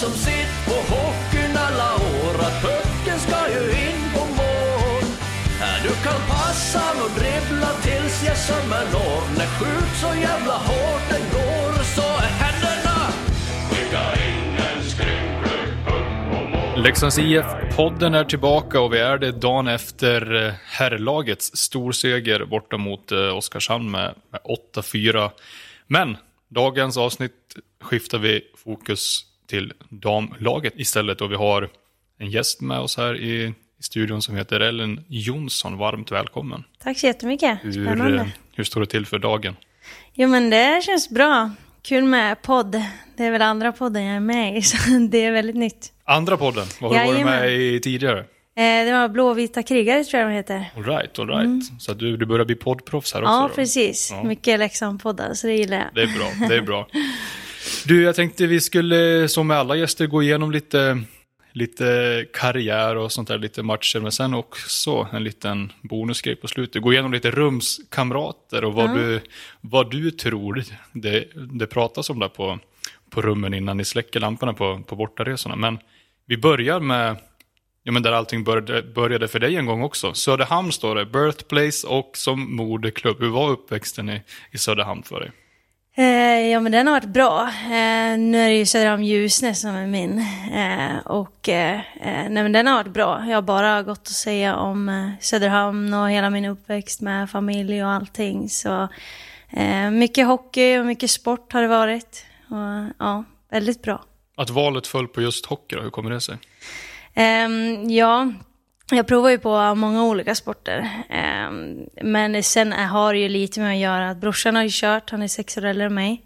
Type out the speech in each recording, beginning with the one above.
som sett på hockeyn alla år att pucken ska ju in på mål. Du kan passa och dribbla tills jag sömmer når. När skjut så jävla hårt den går så är händerna Leksands IF-podden är tillbaka och vi är det dagen efter eh, herrlagets storseger borta mot eh, Oskarshamn med, med 8-4. Men dagens avsnitt skiftar vi fokus till damlaget istället och vi har en gäst med oss här i, i studion som heter Ellen Jonsson. Varmt välkommen. Tack så jättemycket. Hur, Spännande. eh, hur står det till för dagen? Jo men det känns bra. Kul med podd. Det är väl andra podden jag är med i, så det är väldigt nytt. Andra podden, vad har du varit med i tidigare? Eh, det var Blåvita krigare tror jag de heter. All right, all right. Så att du, du börjar bli poddproffs här också? Mm. Ja, då? precis. Ja. Mycket Leksand-poddar, så det gillar jag. Det är bra, det är bra. Du, jag tänkte vi skulle som med alla gäster gå igenom lite, lite karriär och sånt där, lite matcher, men sen också en liten bonusgrej på slutet. Gå igenom lite rumskamrater och vad, du, vad du tror det, det pratas om där på, på rummen innan ni släcker lamporna på, på bortaresorna. Men vi börjar med Ja, men där allting började, började för dig en gång också. Söderhamn står det, birthplace och som moderklubb. Hur var uppväxten i, i Söderhamn för dig? Eh, ja men den har varit bra. Eh, nu är det ju Söderhamn Ljusnäs som är min. Eh, och nej men den har varit bra. Jag har bara gått att säga om Söderhamn och hela min uppväxt med familj och allting. Så mycket hockey och mycket sport har det varit. Och, ja, väldigt bra. Att valet föll på just hockey då, hur kommer det sig? Ehm, ja, jag provar ju på många olika sporter. Eh, men sen har det ju lite med att göra att brorsan har ju kört, han är sex år äldre än mig.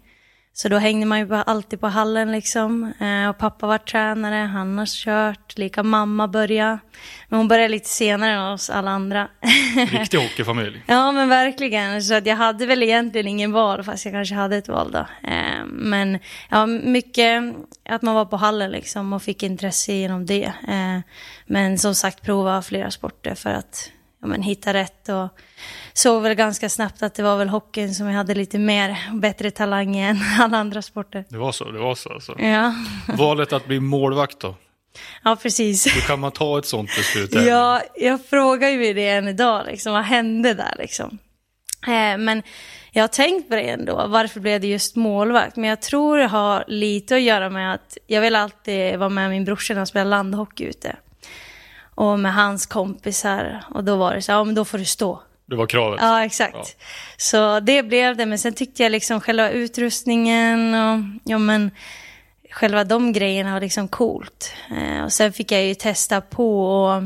Så då hängde man ju alltid på hallen liksom. Ehm, och pappa var tränare, han har kört, lika mamma började. Men hon började lite senare än oss alla andra. Riktig hockeyfamilj. Ja men verkligen. Så att jag hade väl egentligen ingen val fast jag kanske hade ett val då. Eh, men ja, mycket att man var på hallen liksom och fick intresse genom det. Eh, men som sagt prova flera sporter för att ja, men, hitta rätt och såg väl ganska snabbt att det var väl hockeyn som jag hade lite mer bättre talang i än alla andra sporter. Det var så, det var så alltså. Ja, Valet att bli målvakt då? ja precis. Hur kan man ta ett sånt beslut? Ja, jag frågar ju mig det än idag, liksom, vad hände där liksom? Eh, men jag har tänkt på det ändå, varför blev det just målvakt? Men jag tror det har lite att göra med att jag vill alltid vara med min brorsa när han spelar landhockey ute. Och med hans kompisar, och då var det så ja men då får du stå. Det var kravet. Ja, exakt. Så det blev det, men sen tyckte jag liksom själva utrustningen och ja men själva de grejerna var liksom coolt. Eh, och sen fick jag ju testa på och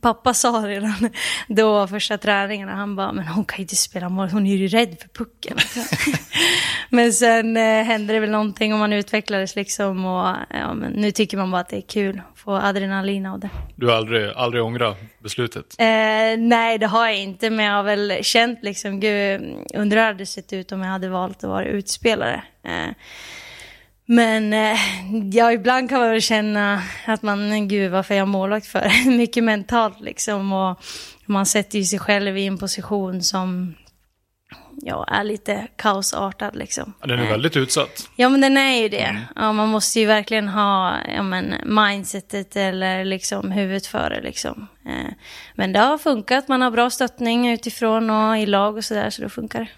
pappa sa redan då första träningarna, han bara, men hon kan ju inte spela mål, hon är ju rädd för pucken. men sen eh, hände det väl någonting och man utvecklades liksom och ja, men nu tycker man bara att det är kul, få adrenalin av det. Du har aldrig, aldrig ångrat beslutet? Eh, nej, det har jag inte, men jag har väl känt liksom, gud, undrar hur det hade sett ut om jag hade valt att vara utspelare. Eh, men eh, ja, ibland kan man väl känna att man, gud varför är jag målvakt för? Mycket mentalt liksom och man sätter ju sig själv i en position som ja, är lite kaosartad liksom. Den är Eh, väldigt utsatt. Ja men den är ju det. Ja, man måste ju verkligen ha ja, men, mindsetet eller liksom huvudet före liksom. Eh, men det har funkat, man har bra stöttning utifrån och i lag och sådär så då funkar det.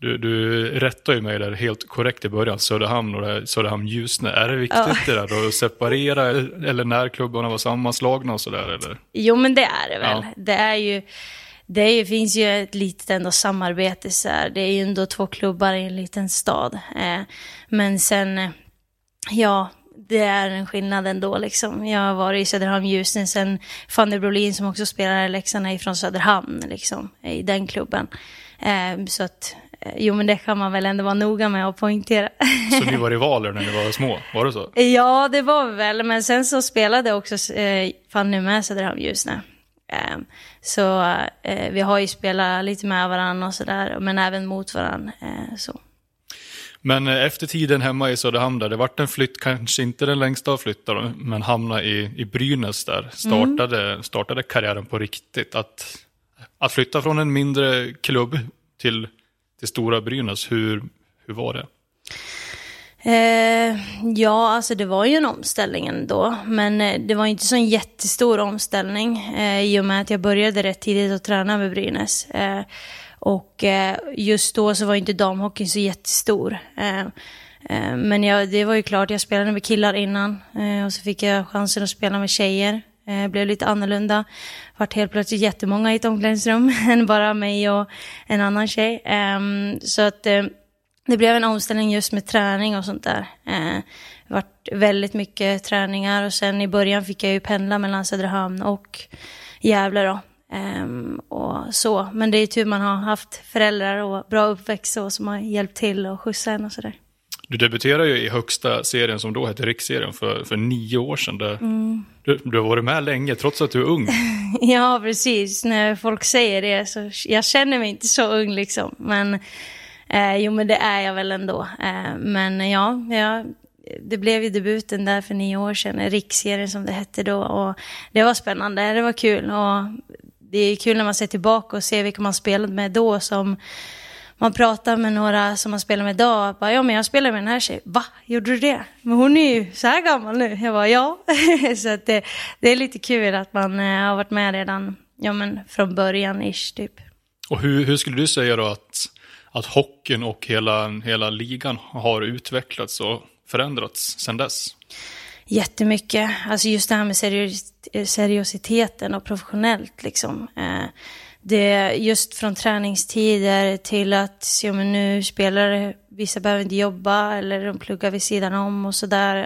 Du, du rättar ju mig där helt korrekt i början, Söderhamn och Söderhamn-Ljusne. Är det viktigt Ja. det där då, att separera eller när klubbarna var sammanslagna och sådär? Jo men det är det väl. Ja. Det är ju, det är ju, finns ju ett litet ändå samarbete så här. Det är ju ändå två klubbar i en liten stad. Eh, men sen, eh, ja, det är en skillnad ändå liksom. Jag har varit i Söderhamn Ljusne sen Fanny Brolin som också spelar i Leksand är från Söderhamn liksom, i den klubben. Eh, så att, jo men det kan man väl ändå vara noga med att poängtera. Så ni var rivaler när ni var små, var det så? Ja, det var vi väl, men sen så spelade också eh, Fanny med Söderhamn Ljusne. Eh, så eh, vi har ju spelat lite med varandra och sådär, men även mot varandra. Eh, så. Men eh, efter tiden hemma i Söderhamn där, det vart en flytt, kanske inte den längsta av flyttar, men hamna i, i Brynäs där, startade, startade karriären på riktigt. Att, att flytta från en mindre klubb till, till stora Brynäs, hur, hur var det? Eh, ja, alltså det var ju en omställning ändå. Men eh, det var inte så en jättestor omställning eh, i och med att jag började rätt tidigt att träna med Brynäs. Eh, och eh, just då så var inte damhockeyn så jättestor. Eh, eh, men jag, det var ju klart, jag spelade med killar innan eh, och så fick jag chansen att spela med tjejer eh, blev lite annorlunda. Vart helt plötsligt jättemånga i ett omklädningsrum än bara mig och en annan tjej. Ehm, så att eh, det blev en omställning just med träning och sånt där. Det vart väldigt mycket träningar och sen i början fick jag ju pendla mellan Söderhamn och Gävle då. Um, och så. Men det är tur man har haft föräldrar och bra uppväxt och som har hjälpt till och skjutsat en och sådär. Du debuterade ju i högsta serien som då hette Riksserien för, för nio år sedan. Där. Mm. Du, du, har varit med länge trots att du är ung. ja, precis. När folk säger det så jag känner mig inte så ung liksom. Men eh, jo, men det är jag väl ändå. Eh, men ja, jag, det blev ju debuten där för nio år sedan, Riksserien som det hette då. Och det var spännande, det var kul. Och det är kul när man ser tillbaka och ser vilka man spelade med då som man pratar med några som man spelar med idag. Bara, ja, men jag spelar med den här tjejen. Va? Gjorde du det? Men hon är ju så här gammal nu. Jag bara, ja. så att det, det, är lite kul att man eh, har varit med redan ja, men från början ish typ. Och hur, hur skulle du säga då att, att hockeyn och hela, hela ligan har utvecklats och förändrats sedan dess? Jättemycket. Alltså just det här med seriositet seriositeten och professionellt liksom. Eh, det just från träningstider till att ja, men nu spelare, vissa behöver inte jobba eller de pluggar vid sidan om och sådär.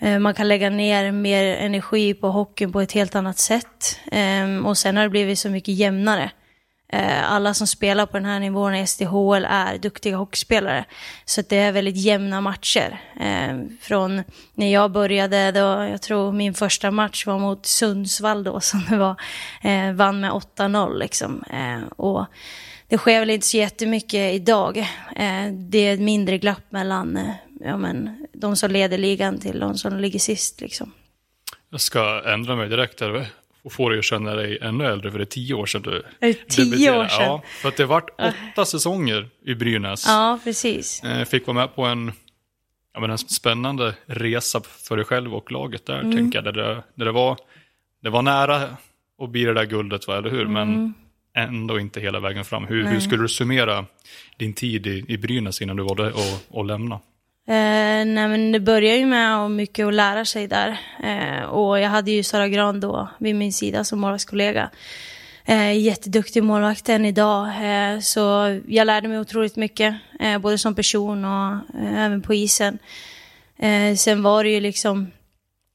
Eh, eh, man kan lägga ner mer energi på hockeyn på ett helt annat sätt. Ehm, och sen har det blivit så mycket jämnare. Eh, alla som spelar på den här nivån i SDHL är duktiga hockeyspelare. Så det är väldigt jämna matcher. Eh, från när jag började, då, jag tror min första match var mot Sundsvall då, som det var, eh, vann med 8-0 liksom. Eh, och det sker väl inte så jättemycket idag. Eh, det är ett mindre glapp mellan ja, men, de som leder ligan till de som ligger sist liksom. Jag ska ändra mig direkt där och få dig att känna dig ännu äldre, för det är tio år sedan du Tio år sedan? Ja, för att det vart åtta säsonger i Brynäs. Ja, precis. Eh, fick vara med på en, ja, men en spännande resa för dig själv och laget där, mm. tänker jag. Där det, där det, var, det var nära att bli det där guldet, va, eller hur? Mm. Men ändå inte hela vägen fram. Hur, hur skulle du summera din tid i, i Brynäs innan du valde att lämna? Eh, nej men det börjar ju med mycket att lära sig där. Eh, och jag hade ju Sara Gran då vid min sida som målvaktskollega. Eh, jätteduktig målvakt än idag. Eh, så jag lärde mig otroligt mycket. Eh, både som person och eh, även på isen. Eh, sen var det ju liksom,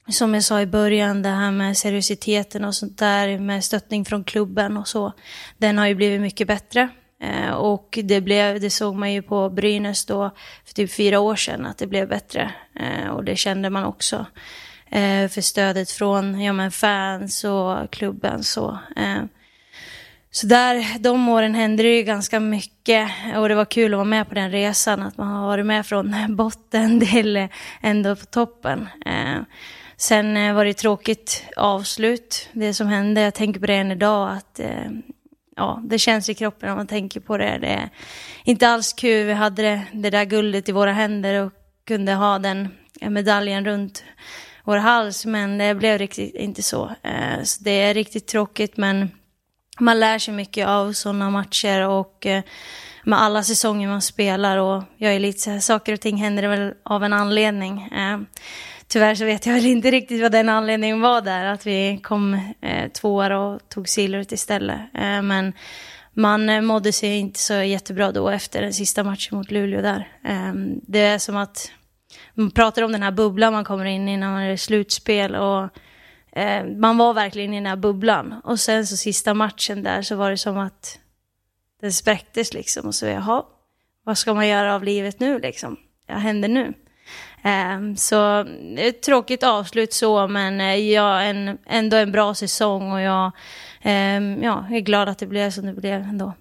som jag sa i början, det här med seriositeten och sånt där. Med stöttning från klubben och så. Den har ju blivit mycket bättre. Eh, och det, blev, det såg man ju på Brynäs då för typ fyra år sedan att det blev bättre. Eh, och det kände man också. Eh, för stödet från ja, men fans och klubben. Så, eh, så där, de åren hände det ju ganska mycket och det var kul att vara med på den resan, att man har varit med från botten till ändå på toppen. Eh, sen eh, var det tråkigt avslut, det som hände. Jag tänker på det än idag, att ja, det känns i kroppen när man tänker på det. Det är inte alls kul. Vi hade det, det där guldet i våra händer och kunde ha den eh, medaljen runt vår hals, men det blev riktigt inte så. Eh, så det är riktigt tråkigt, men man lär sig mycket av sådana matcher och eh, med alla säsonger man spelar och jag är lite så här, saker och ting händer väl av en anledning. Eh, Tyvärr så vet jag väl inte riktigt vad den anledningen var där, att vi kom eh, tvåa och tog silvret istället. Eh, men man eh, mådde sig inte så jättebra då efter den sista matchen mot Luleå där. Eh, det är som att man pratar om den här bubblan man kommer in i när man är i slutspel och eh, man var verkligen i den här bubblan. Och sen så sista matchen där så var det som att den spräcktes liksom och så jaha, vad ska man göra av livet nu liksom? Vad händer nu? Ehm, så ett tråkigt avslut så, men eh, ja, en, ändå en bra säsong och jag ehm, ja, är glad att det blev som det blev ändå.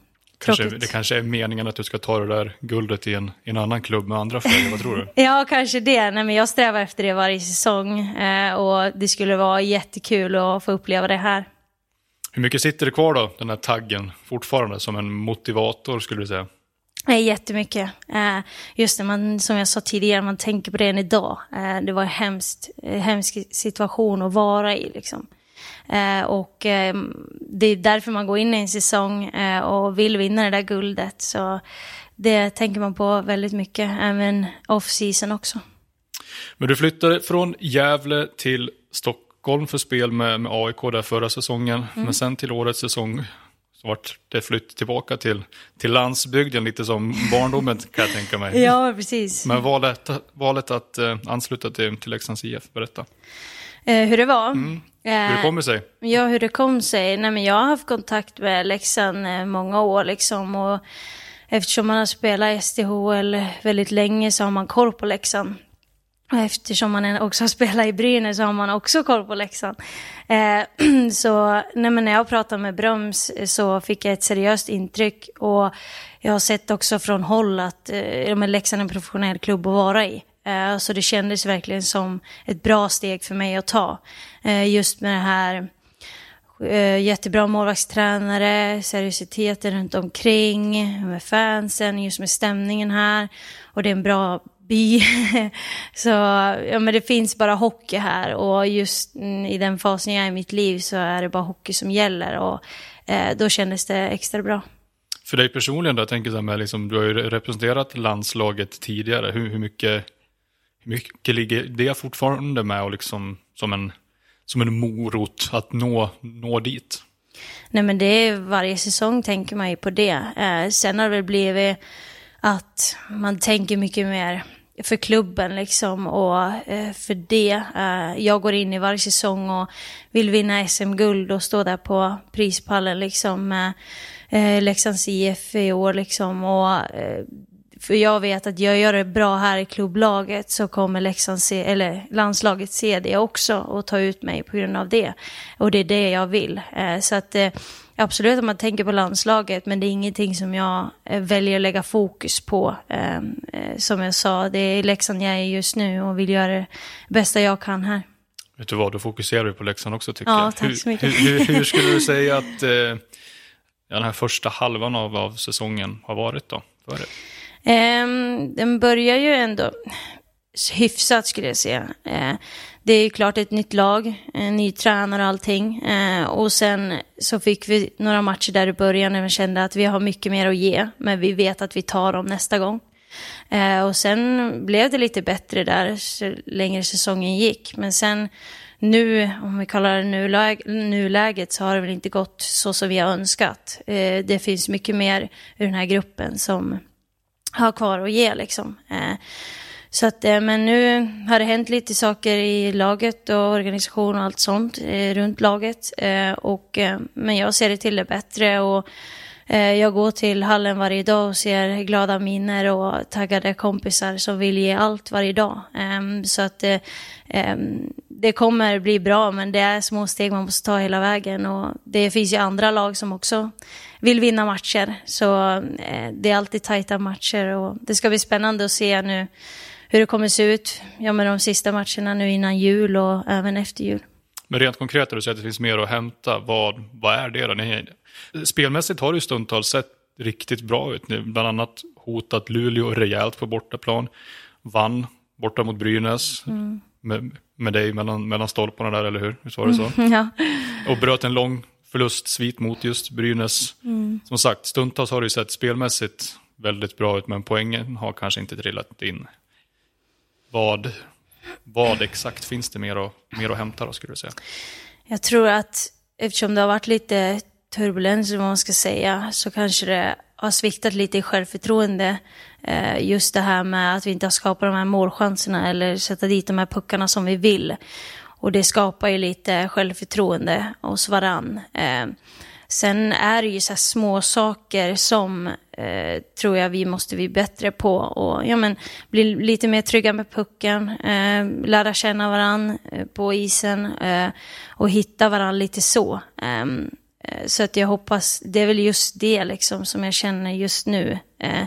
Kanske, det kanske är meningen att du ska ta det där guldet i en, i en annan klubb med andra färger, vad tror du? ja, kanske det. Nej, men jag strävar efter det varje säsong eh, och det skulle vara jättekul att få uppleva det här. Hur mycket sitter det kvar då, den här taggen, fortfarande som en motivator skulle du säga? Jättemycket. Eh, just när man, som jag sa tidigare, man tänker på det än idag. Eh, det var en hemskt, eh, hemsk situation att vara i. Liksom. Och det är därför man går in i en säsong och vill vinna det där guldet. Så det tänker man på väldigt mycket, även off-season också. Men du flyttade från Gävle till Stockholm för spel med, med AIK där förra säsongen. Mm. Men sen till årets säsong så vart det flytt tillbaka till, till landsbygden, lite som barndomen kan jag tänka mig. Ja, precis. Men valet, valet att eh, ansluta till, till Leksands IF, berätta. Eh, hur det var? Mm. Hur det kommer sig? Ja, hur det kom sig? Nej, men jag har haft kontakt med Leksand eh, många år liksom. Och eftersom man har spelat i SDHL väldigt länge så har man koll på Leksand. Och eftersom man också har spelat i Brynäs så har man också koll på Leksand. Eh, så nej, men när jag pratade med Bröms eh, så fick jag ett seriöst intryck. Och jag har sett också från håll att eh, Leksand är en professionell klubb att vara i. Eh, så det kändes verkligen som ett bra steg för mig att ta. Eh, just med det här eh, jättebra målvaktstränare, seriositeten runt omkring, med fansen, just med stämningen här. Och det är en bra by. så ja, men det finns bara hockey här och just i den fasen jag är i mitt liv så är det bara hockey som gäller och eh, då kändes det extra bra. För dig personligen då, jag tänker så här med, liksom, du har ju representerat landslaget tidigare, hur, hur, mycket, hur mycket ligger det fortfarande med och liksom som en, som en morot att nå, nå dit? Nej men det är varje säsong tänker man ju på det. Eh, sen har det väl blivit att man tänker mycket mer för klubben liksom och eh, för det. Eh, jag går in i varje säsong och vill vinna SM-guld och stå där på prispallen liksom med eh, Leksands IF i år liksom och för jag vet att jag gör det bra här i klubblaget så kommer Leksand se, eller landslaget se det också och ta ut mig på grund av det. Och det är det jag vill. Så att absolut att man tänker på landslaget, men det är ingenting som jag eh, väljer att lägga fokus på. Ehm, eh, som jag sa, det är Leksand jag är just nu och vill göra det bästa jag kan här. Vet du vad, då fokuserar vi på Leksand också tycker ja, jag. Tack så mycket. Hur, hur, hur skulle du säga att eh, den här första halvan av, av säsongen har varit då? För um, den börjar ju ändå hyfsat skulle jag säga. Eh, det är klart ett nytt lag, en ny tränare och allting. Eh, och sen så fick vi några matcher där i början när vi kände att vi har mycket mer att ge, men vi vet att vi tar dem nästa gång. Eh, och sen blev det lite bättre där så längre säsongen gick. Men sen nu, om vi kallar det nuläget, så har det väl inte gått så som vi har önskat. Eh, det finns mycket mer ur den här gruppen som har kvar att ge liksom. Eh, så att, eh, men nu har det hänt lite saker i laget och organisation och allt sånt eh, runt laget. Eh, och, men jag ser det till det bättre och jag går till hallen varje dag och ser glada miner och taggade kompisar som vill ge allt varje dag. Ehm, så att ehm, det kommer bli bra, men det är små steg man måste ta hela vägen. Och det finns ju andra lag som också vill vinna matcher. Så det är alltid tajta matcher och det ska bli spännande att se nu hur det kommer se ut ja, med de sista matcherna nu innan jul och även efter jul. Men rent konkret, du säger att det finns mer att hämta. Vad, vad är det då? Ni, spelmässigt har det ju stundtals sett riktigt bra ut. Ni bland annat hotat Luleå rejält på bortaplan. Vann borta mot Brynäs. Mm. Med, med dig mellan, mellan stolparna där, eller hur? Visst var det så? Mm, ja. Och bröt en lång förlustsvit mot just Brynäs. Mm. Som sagt, stundtals har det ju sett spelmässigt väldigt bra ut, men poängen har kanske inte trillat in vad, vad exakt finns det mer att, mer att hämta då, skulle du säga? Jag tror att eftersom det har varit lite turbulens, vad man ska säga, så kanske det har sviktat lite i självförtroende. Eh, just det här med att vi inte har skapat de här målchanserna eller sätta dit de här puckarna som vi vill. Och det skapar ju lite självförtroende hos varann. Eh, sen är det ju så här små saker som eh, tror jag vi måste bli bättre på och ja, men, bli lite mer trygga med pucken, eh, lära känna varandra eh, på isen eh, och hitta varandra lite så. Ehm, eh, så att jag hoppas, det är väl just det liksom som jag känner just nu. Eh,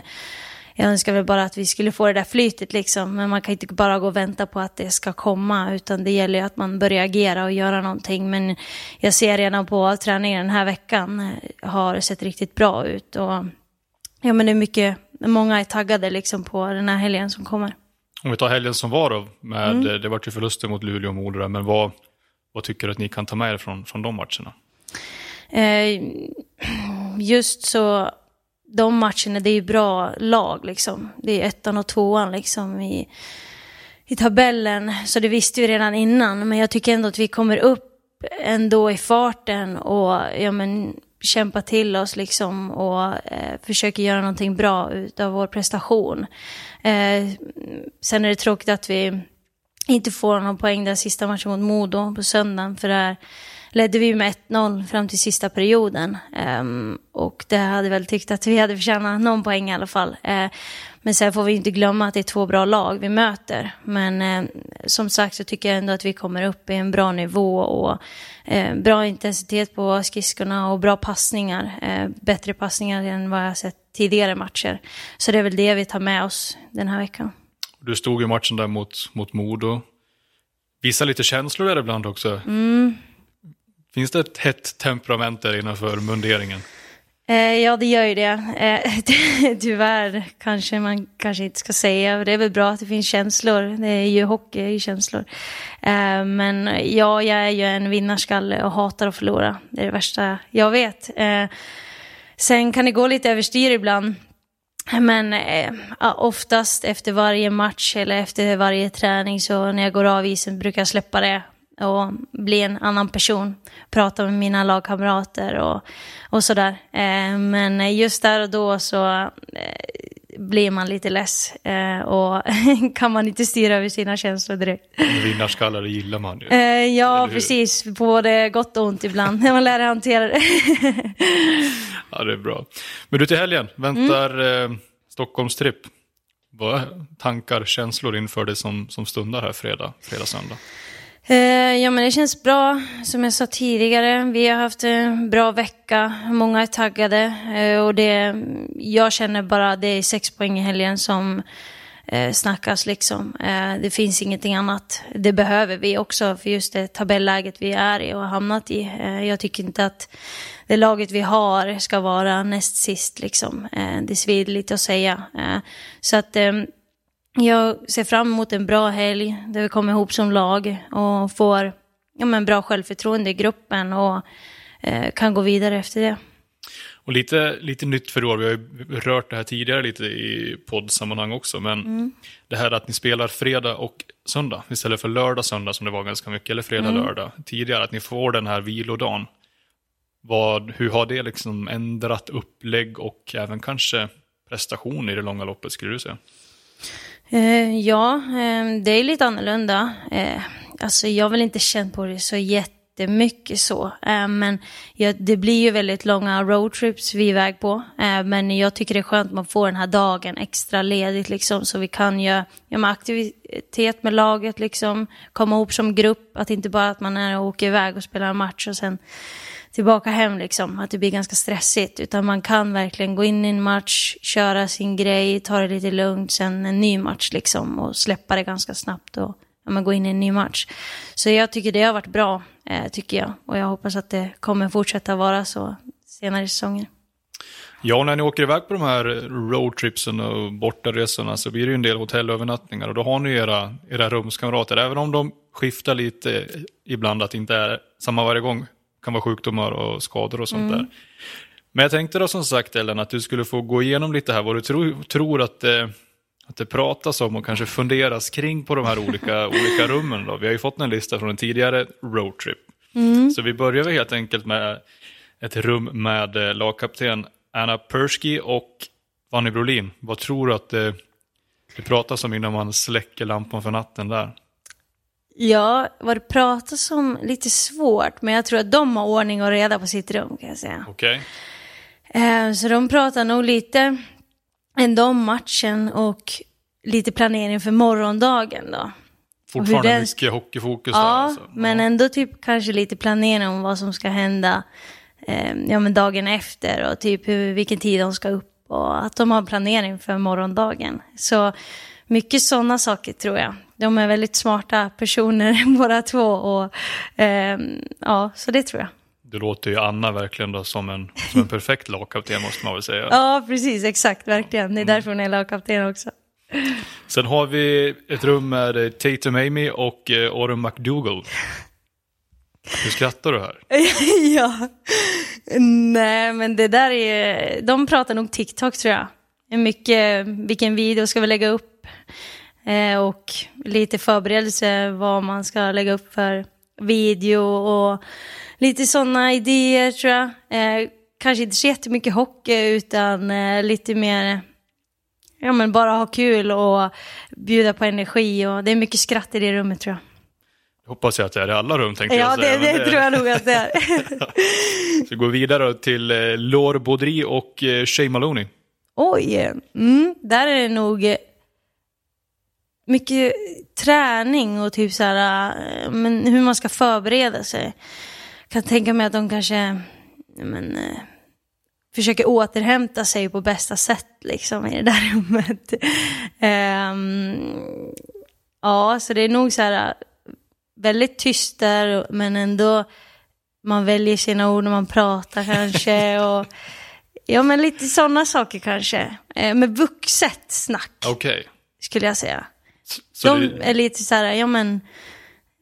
jag önskar väl bara att vi skulle få det där flytet liksom, men man kan inte bara gå och vänta på att det ska komma, utan det gäller ju att man börjar agera och göra någonting. Men jag ser redan på träningen den här veckan eh, har sett riktigt bra ut och ja, men det är mycket, många är taggade liksom på den här helgen som kommer. Om vi tar helgen som var då, med, mm. det var ju förluster mot Luleå och Modo men vad, vad tycker du att ni kan ta med er från, från de matcherna? Eh, just så, de matcherna, det är ju bra lag liksom. Det är ettan och tvåan liksom i, i tabellen, så det visste vi redan innan. Men jag tycker ändå att vi kommer upp ändå i farten och ja, men, kämpa till oss liksom och eh, försöker göra någonting bra av vår prestation. Eh, sen är det tråkigt att vi inte får någon poäng den sista matchen mot Modo på söndagen, för där ledde vi med 1-0 fram till sista perioden. Eh, och det hade väl tyckt att vi hade förtjänat någon poäng i alla fall. Eh, men sen får vi inte glömma att det är två bra lag vi möter. Men uh, som sagt så tycker jag ändå att vi kommer upp i en bra nivå och uh, bra intensitet på skridskorna och bra passningar. bättre passningar än vad jag sett tidigare matcher. Så det är väl det vi tar med oss den här veckan. Du stod i matchen där mot, mot Modo. Visa lite känslor där ibland också. Mm. Finns det ett hett temperament där innanför munderingen? Eh, ja, det gör ju eh, det. Tyvärr kanske man kanske inte ska säga. Det är väl bra att det finns känslor. Det är ju hockey, är ju känslor. Eh, men ja, jag är ju en vinnarskalle och hatar att förlora. Det är det värsta jag vet. Sen kan det gå lite överstyr ibland. Men oftast efter varje match eller efter varje träning så när jag går av isen brukar jag släppa det och bli en annan person. Prata med mina lagkamrater och, och sådär. Eh, men just där och då så eh, blir man lite less eh, och kan man inte styra över sina känslor direkt. Vinnarskallar gillar man ju. Ja, precis. Både gott och ont ibland, när man lär hantera det. ja, det är bra. Men du, till helgen väntar mm. Stockholmstripp. Vad är tankar, känslor inför det som, som stundar här fredag, fredag, söndag? Eh, ja, men det känns bra. Som jag sa tidigare, vi har haft en bra vecka. Många är taggade. Eh, och det, jag känner bara att det är sex poäng i helgen som eh, snackas. Liksom. det finns ingenting annat. Det behöver vi också för just det tabelläget vi är i och har hamnat i. jag tycker inte att det laget vi har ska vara näst sist. Liksom. det svider lite att säga. så att ehm, jag ser fram emot en bra helg där vi kommer ihop som lag och får ja, men bra självförtroende i gruppen och eh, kan gå vidare efter det. Och lite, lite nytt för år, vi har ju rört det här tidigare lite i poddsammanhang också, men mm. det här att ni spelar fredag och söndag istället för lördag, söndag som det var ganska mycket, eller fredag, mm. lördag tidigare, att ni får den här vilodagen. Vad, hur har det liksom ändrat upplägg och även kanske prestation i det långa loppet skulle du säga? Eh, ja, eh, det är lite annorlunda. Eh, alltså jag har väl inte känt på det så jättemycket så. Eh, men ja, det blir ju väldigt långa roadtrips vi är iväg på. Eh, men jag tycker det är skönt att man får den här dagen extra ledigt liksom. Så vi kan göra ja, aktivitet med laget liksom. Komma ihop som grupp. Att inte bara att man är och åker iväg och spelar en match och sen tillbaka hem liksom, att det blir ganska stressigt. Utan man kan verkligen gå in i en match, köra sin grej, ta det lite lugnt, sen en ny match liksom och släppa det ganska snabbt och ja, gå in i en ny match. Så jag tycker det har varit bra, eh, tycker jag. Och jag hoppas att det kommer fortsätta vara så senare i säsongen. Ja, när ni åker iväg på de här roadtripsen och bortaresorna så blir det ju en del hotellövernattningar och då har ni era, era rumskamrater, även om de skiftar lite ibland, att det inte är samma varje gång kan vara sjukdomar och skador och sånt mm. där. Men jag tänkte då som sagt Ellen att du skulle få gå igenom lite här vad du tro, tror att det, att det pratas om och kanske funderas kring på de här olika, olika rummen. Då. Vi har ju fått en lista från en tidigare roadtrip. Mm. Så vi börjar väl helt enkelt med ett rum med eh, lagkapten Anna Persky och Fanny Brolin. Vad tror du att det, det pratas om innan man släcker lampan för natten där? Ja, vad det pratas om lite svårt, men jag tror att de har ordning och reda på sitt rum kan jag säga. Okej. Okay. Eh, så de pratar nog lite ändå om matchen och lite planering för morgondagen då. Fortfarande den... mycket hockeyfokus ja, där alltså. Ja, men ändå typ kanske lite planering om vad som ska hända eh, ja, men dagen efter och typ hur, vilken tid de ska upp och att de har planering för morgondagen. Så mycket sådana saker tror jag. De är väldigt smarta personer båda två och eh, ja, så det tror jag. Det låter ju Anna verkligen då som en, som en perfekt lagkapten måste man väl säga. Ja, precis, exakt, verkligen. Det är därför hon är lagkapten också. Sen har vi ett rum med eh, Tatum Amy och eh, Orm McDougall. Hur skrattar du här? ja. Nej, men det där är... De pratar nog TikTok tror jag. Mycket vilken video ska vi lägga upp. Eh, och lite förberedelse vad man ska lägga upp för video och lite sådana idéer tror jag. Eh, kanske inte så jättemycket hockey utan eh, lite mer ja, men bara ha kul och bjuda på energi. Och det är mycket skratt i det rummet tror jag. Hoppas jag att det är i alla rum tänkte Ja, jag säga. det, men det tror jag nog att det är. Så vi går vidare till Laure Baudry och Shay Maloney. Oj, mm, där är det nog eh, mycket träning och typ så här, eh, men hur man ska förbereda sig. Kan tänka mig att de kanske men, eh, försöker återhämta sig på bästa sätt liksom i det där rummet. um, ja, så det är nog så här väldigt tyst där men ändå man väljer sina ord när man pratar kanske. och Ja, men lite sådana saker kanske. Eh, med vuxet snack, Okej. skulle jag säga. Så De det, är lite så här, ja men,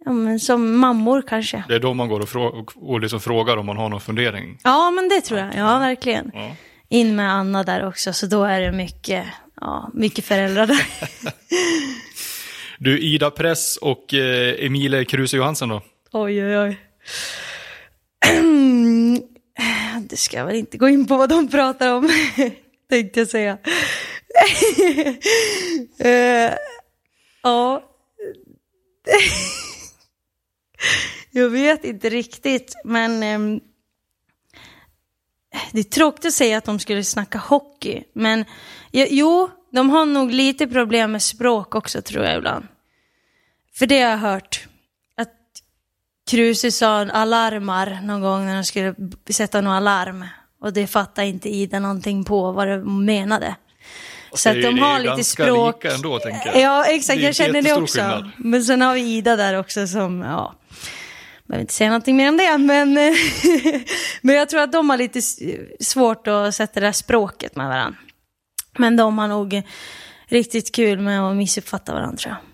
ja men som mammor kanske. det är då man går och, frå- och liksom frågar om man har någon fundering? Ja, men det tror jag. Ja, verkligen. Ja. In med Anna där också, så då är det mycket, ja, mycket föräldrar där. Du, Ida Press och eh, Emilie Kruse Johansen då? oj, oj, oj. Det ska jag väl inte gå in på vad de pratar om, tänkte jag säga. uh, ja. Jag vet inte riktigt, men um, det är tråkigt att säga att de skulle snacka hockey. Men ja, jo, de har nog lite problem med språk också tror jag ibland. För det har jag hört. Kruse sa alarmar någon gång när de skulle sätta något alarm. Och det fattade inte Ida någonting på vad det menade. Så Det att de har lite språk. lika ändå, tänker jag. Ja, exakt. Jag känner det också. skillnad. Men sen har vi Ida där också som, ja, behöver inte säga någonting mer om det, men, men jag tror att de har lite svårt att sätta det där språket med varandra. Men de har nog riktigt kul med att missuppfatta varandra tror jag.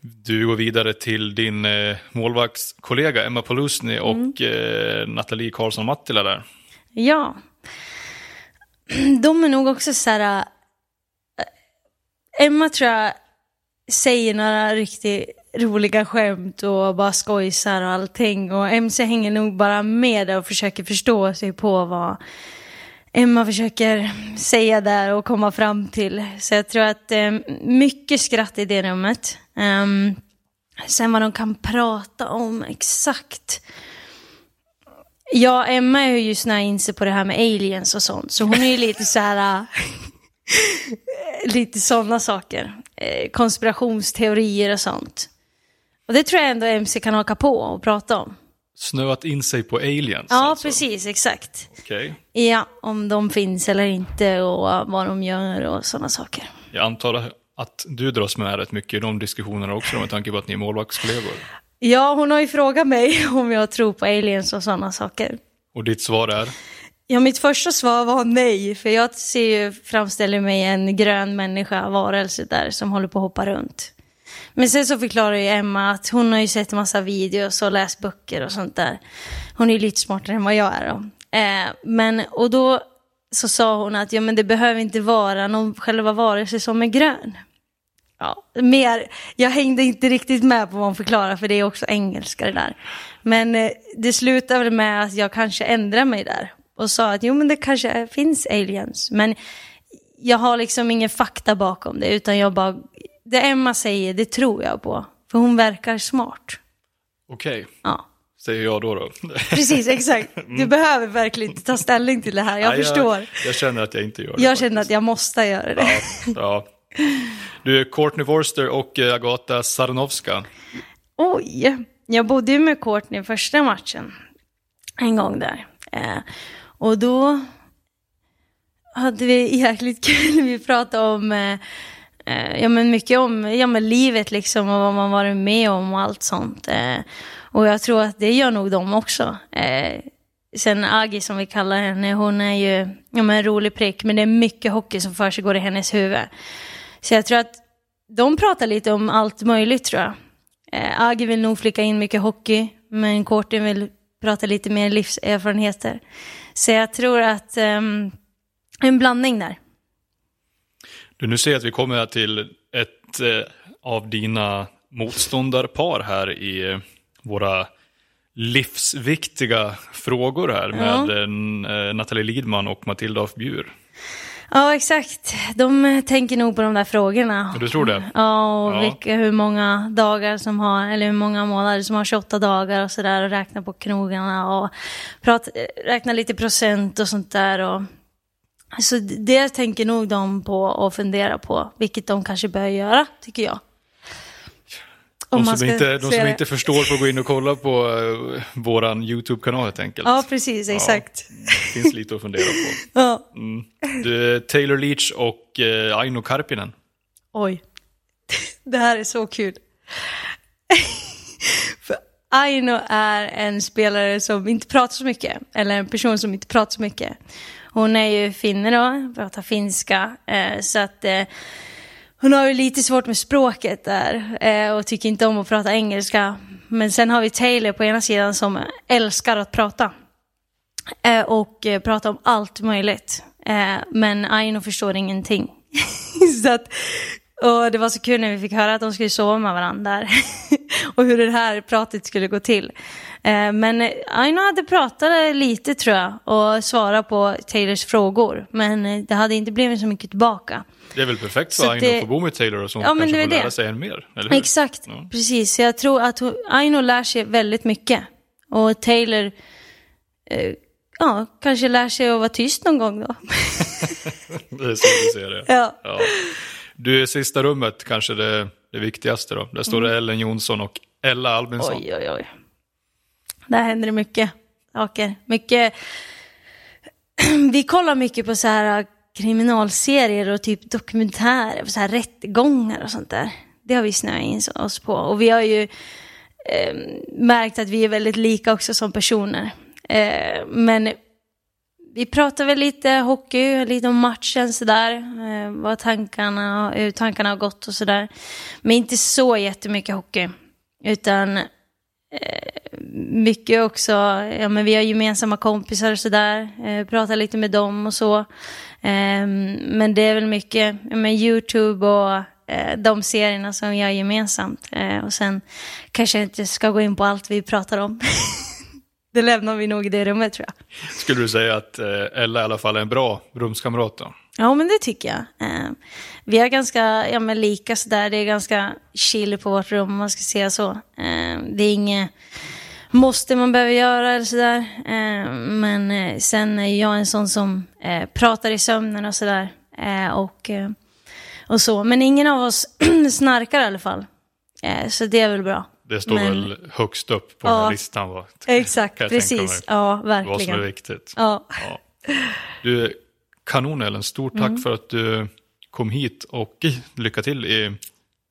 Du går vidare till din eh, målvaktskollega Emma Polusny och eh, Nathalie Karlsson Mattila där. Ja. De är nog också så här... äh, Emma tror jag säger några riktigt roliga skämt och bara skojsar och allting. Och MC hänger nog bara med där och försöker förstå sig på vad Emma försöker säga där och komma fram till. Så jag tror att eh, mycket skratt i det rummet. Ehm, sen vad de kan prata om exakt. Ja, Emma är ju just när in sig på det här med aliens och sånt. Så hon är ju lite så här... äh, lite sådana saker. Eh, konspirationsteorier och sånt. Och det tror jag ändå MC kan haka på och prata om. Snöat in sig på aliens. Ja, alltså. precis, exakt. Okej. Ja, om de finns eller inte och vad de gör och sådana saker. Jag antar att du dras med rätt mycket i de diskussionerna också med tanke på att ni är målvaktskollegor. Ja, hon har ju frågat mig om jag tror på aliens och sådana saker. Och ditt svar är? Ja, mitt första svar var nej, för jag ser ju, framställer mig en grön människa, varelse där, som håller på att hoppa runt. Men sen så förklarar ju Emma att hon har ju sett en massa videos och läst böcker och sånt där. Hon är ju lite smartare än vad jag är då. Eh, men, och då så sa hon att ja, men det behöver inte vara någon själva varelse som är grön. Ja, mer, jag hängde inte riktigt med på vad hon förklarade för det är också engelska det där. Men eh, det slutade väl med att jag kanske ändrade mig där och sa att jo men det kanske finns aliens. Men jag har liksom ingen fakta bakom det utan jag bara, det Emma säger det tror jag på. För hon verkar smart. Okej, Ja, säger jag då. då. precis exakt. Du behöver verkligen inte ta ställning till det här, jag Nej, förstår. Jag, jag känner att jag inte gör det. Jag känner att jag måste göra det. faktiskt. Ja. Du, Courtney Forster och eh, Agata Saranowska. Oj, jag bodde ju med Courtney första matchen. En gång där. Eh, och då hade vi jäkligt kul. Vi pratade om, eh, eh, ja men mycket om ja, men livet liksom och vad man varit med om och allt sånt. Eh, Och jag tror att det gör nog de också. Eh, sen Agi som vi kallar henne, hon är ju ja, men en rolig prick, men det är mycket hockey som för sig går i hennes huvud. Så jag tror att de pratar lite om allt möjligt tror jag. Eh, Agi vill nog flika in mycket hockey, men Korten vill prata lite mer livserfarenheter. Så jag tror att eh, en blandning där. Du, nu ser jag att vi kommer till ett eh, av dina motståndarpar här i eh, våra livsviktiga frågor här med eh, Nathalie Lidman och Matilda af Bjur. Ja, exakt. De tänker nog på de där frågorna. Du tror det? Ja, och ja. Vilka, hur många dagar som har, eller hur många månader som har 28 dagar och sådär och räkna på knogarna och prata, räkna lite procent och sånt där. Och, så det tänker nog de på och fundera på, vilket de kanske bör göra, tycker jag. De som, inte, de som inte förstår får gå in och kolla på uh, våran YouTube-kanal helt enkelt. Ja, precis, exakt. Ja, det finns lite att fundera på. ja. Mm. Du, Taylor Leach och uh, Aino Karpinen. Oj, det här är så kul. För Aino är en spelare som inte pratar så mycket, eller en person som inte pratar så mycket. Hon är ju finne då, pratar finska, eh, så att eh, hon har ju lite svårt med språket där eh, och tycker inte om att prata engelska. Men sen har vi Taylor på ena sidan som älskar att prata. Eh, och eh, prata om allt möjligt. Eh, men Aino förstår ingenting. så att, och det var så kul när vi fick höra att de skulle sova med varandra och hur det här pratet skulle gå till men Aino hade pratat lite tror jag och svarat på Taylors frågor. Men det hade inte blivit så mycket tillbaka. Det är väl perfekt för Aino det... att få bo med Taylor och sånt. Ja, men kanske det får lära sig än mer. Eller hur? Exakt, ja. precis. Jag tror att Aino lär sig väldigt mycket. Och Taylor, eh, ja, kanske lär sig att vara tyst någon gång då. det är så du ser det. Ja. ja. Du, sista rummet kanske det, det viktigaste då. Där står mm. det Ellen Jonsson och Ella Albinsson. Oj, oj, oj. Där händer det mycket saker. Mycket... Vi kollar mycket på så här äh, kriminalserier och typ dokumentärer, så här rättegångar och sånt där. Det har vi snöat in oss på. Och vi har ju eh, märkt att vi är väldigt lika också som personer. Eh, men vi pratar väl lite hockey, lite om matchen sådär. Eh, vad tankarna, hur tankarna har gått och sådär. Men inte så jättemycket hockey. Utan Eh, mycket också, ja men vi har gemensamma kompisar och sådär. Eh, pratar lite med dem och så. Eh, men det är väl mycket med YouTube och eh, de serierna som vi har gemensamt. Eh, och sen kanske jag inte ska gå in på allt vi pratar om. det lämnar vi nog i det rummet tror jag. Skulle du säga att eh, Ella i alla fall är en bra rumskamrat då? Ja, men det tycker jag. Vi är ganska ja, men lika sådär. Det är ganska chill på vårt rum om man ska säga så. Det är inget måste man behöva göra eller sådär. Eh, men eh, sen är jag en sån som eh, pratar i sömnen och sådär. och, och så. Men ingen av oss snarkar i alla fall. så det är väl bra. Det står men, väl högst upp på ja, den här listan? Va? Exakt, precis. Ja, verkligen. Vad som är viktigt. Ja. ja. Du, kanon Ellen, stort tack mm. för att du kom hit och lycka till i,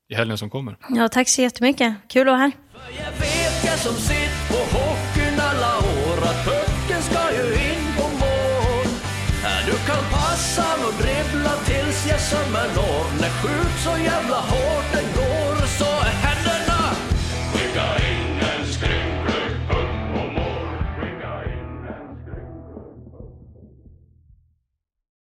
i helgen som kommer. Ja, tack så jättemycket. Kul att vara här som sitt på hockeyn alla år att pucken ska ju in på mål. Du kan passa och dribbla tills gässan når när skjut så jävla hårt